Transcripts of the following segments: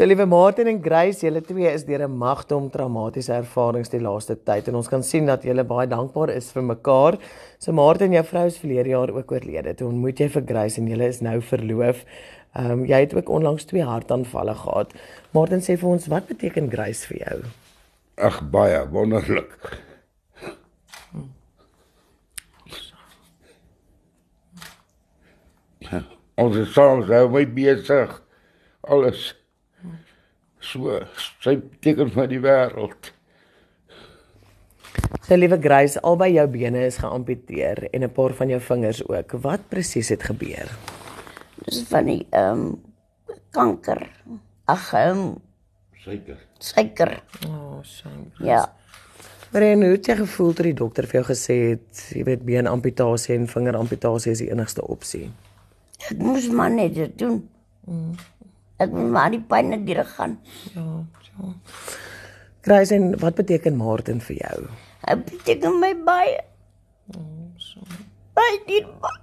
So liewe Martin en Grace, julle twee is deur 'n magdom traumatiese ervarings die laaste tyd en ons kan sien dat julle baie dankbaar is vir mekaar. So Martin, jou vrou is verlede jaar ook oorlede. Toe ontmoet jy vir Grace en julle is nou verloof. Ehm um, jy het ook onlangs twee hartaanvalle gehad. Martin sê vir ons, wat beteken Grace vir jou? Ag baie wonderlik. Ons is soms nou my besig. Alles. So, sy beteken vir die wêreld. So liewe Grace, albei jou bene is geamputeer en 'n paar van jou vingers ook. Wat presies het gebeur? Dis van die ehm um, kanker. Ag, ehm um, Suiker. suiker. O, oh, shame. Ja. Ren, hoe het jy gevoel toe die dokter vir jou gesê het, jy weet beenamputasie en vingeramputasie is die enigste opsie? Ek moes maar net dit doen. Ek moet maar die pyn net deur gaan. Ja, ja. Grace, en wat beteken Martin vir jou? Dit beteken my baie. Baie dierbaar.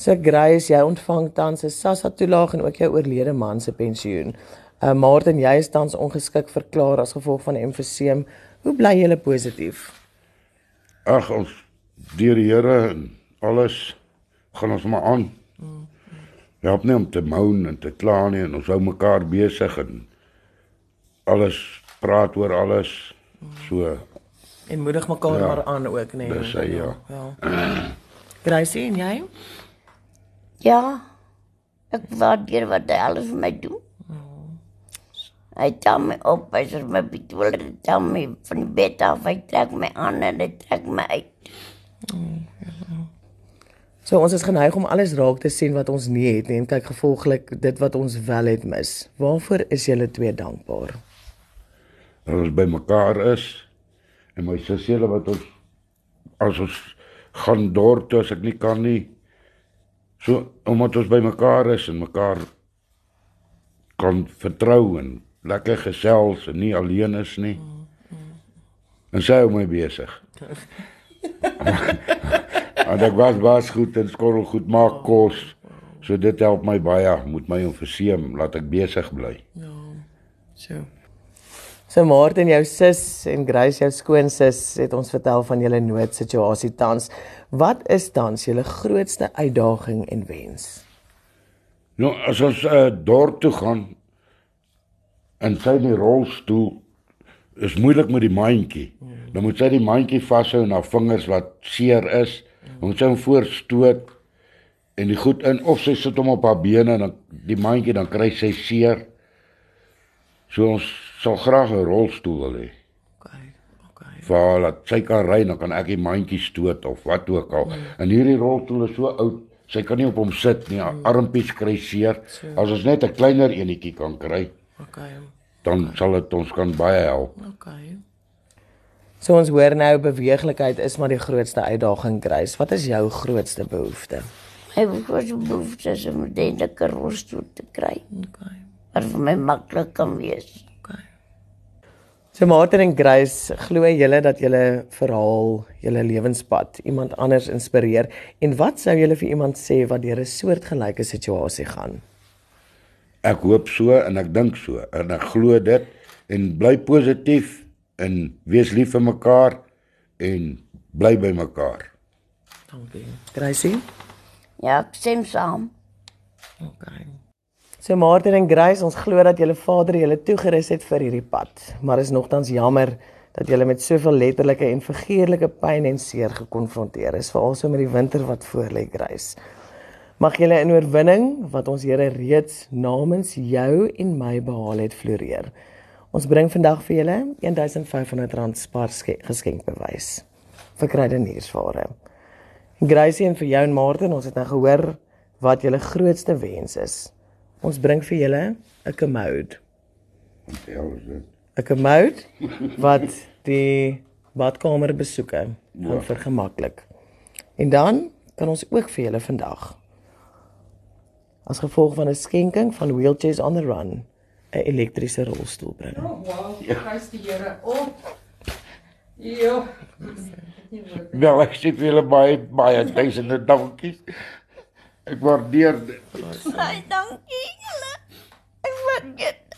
So Grace, jy ontvang tans 'n SASSA toelaag en ook jou oorlede man se pensioen. Uh Martin, jy is tans ongeskik verklaar as gevolg van emfyseem. Hoe bly jy positief? Ag ons deur die Here en alles gaan ons maar aan. Help nie om te moan en te kla nie en ons hou mekaar besig en alles praat oor alles. So En moedig mekaar Ja, maar aan ook, nee. dis hy, ja. ja. Grace, en jy? Ja. Ek waardeer wat hy alles vir my doen. Hy tel my op, hy sê my bedoel, hy tel my van die bed af, hy trek my aan en hy trek my uit. So ons is geneig om alles raak te sien wat ons nie het nie en kyk gevolglik dit wat ons wel het mis. Waarvoor is julle twee dankbaar? dat ons by mekaar is en my sussie wat ons as ons gaan dorp toe as ek nie kan nie. So omdat ons by mekaar is en mekaar kan vertrou en lekker gesels en nie alleen is nie. En sy hou my besig. en ek was was goed en skorrel goed maak kos. So dit help my baie met my emfyseem laat ek besig bly. So. So Martin, jou sus en Grace, jou skoonsis, het ons vertel van julle noodsituasie tans. Wat is tans julle grootste uitdaging en wens? Nou as ons uh, dorp toe gaan en sy in die rolstoel is moeilik met die mandjie. Mm. Dan moet sy die mandjie vashou en haar vingers wat seer is, mm. moet sy hom voorstoot en die goed in of sy sit hom op haar bene en dan die mandjie dan kry sy seer. So ons sal graag 'n rolstoel wil hê. Okay. Okay. Vir dat sy kan ry, dan kan ek die mandjie stoot of wat ook al. Mm. En hierdie rolstoel is so oud, sy kan nie op hom sit nie. Haar armpies kry seer. As ons net 'n kleiner enetjie kan kry, Okay. dan sal dit ons kan baie help. Okay. So ons hoor nou beweeglikheid is maar die grootste uitdaging, Grace. Wat is jou grootste behoefte? My grootste behoefte is om 'n dentlike rolstoel te kry. Okay. Wat vir my maklik kan wees. Okay. So Martin en Grace, glo julle dat julle verhaal, julle lewenspad iemand anders inspireer en wat sou julle vir iemand sê wat deur 'n soortgelyke situasie gaan? Ek hoop so en ek dink so en ek glo dit en bly positief en wees lief vir mekaar en bly by mekaar. Dankie. Gracie? Ja, ek stem saam. Okay. So Martin en Grace, ons glo dat julle Vader julle toegerus het vir hierdie pad, maar is nogtans jammer dat julle met soveel letterlike en figuurlike pyn en seer gekonfronteer is, veral so met die winter wat voorlê, Grace. Mag julle in oorwinning wat ons Here reeds namens jou en my behaal het floreer. Ons bring vandag vir julle R1500 spaar geskenkbewys vir kruideniersware. En Gracie en vir jou en Martin, ons het nou gehoor wat julle grootste wens is. Ons bring vir julle 'n commode. Onthou dit. 'n Commode wat die badkamer besoeke gaan vergemaklik. En dan kan ons ook vir julle vandag as gevolg van 'n skenking van Wheelchairs on the Run 'n elektriese rolstoel bring. Oh, wow, prys ja. die Here op. Ja. Wel, ek sê vir julle baie baie duisende dankies. Ek waardeer dit. Baie dankie julle. Ek waardeer dit.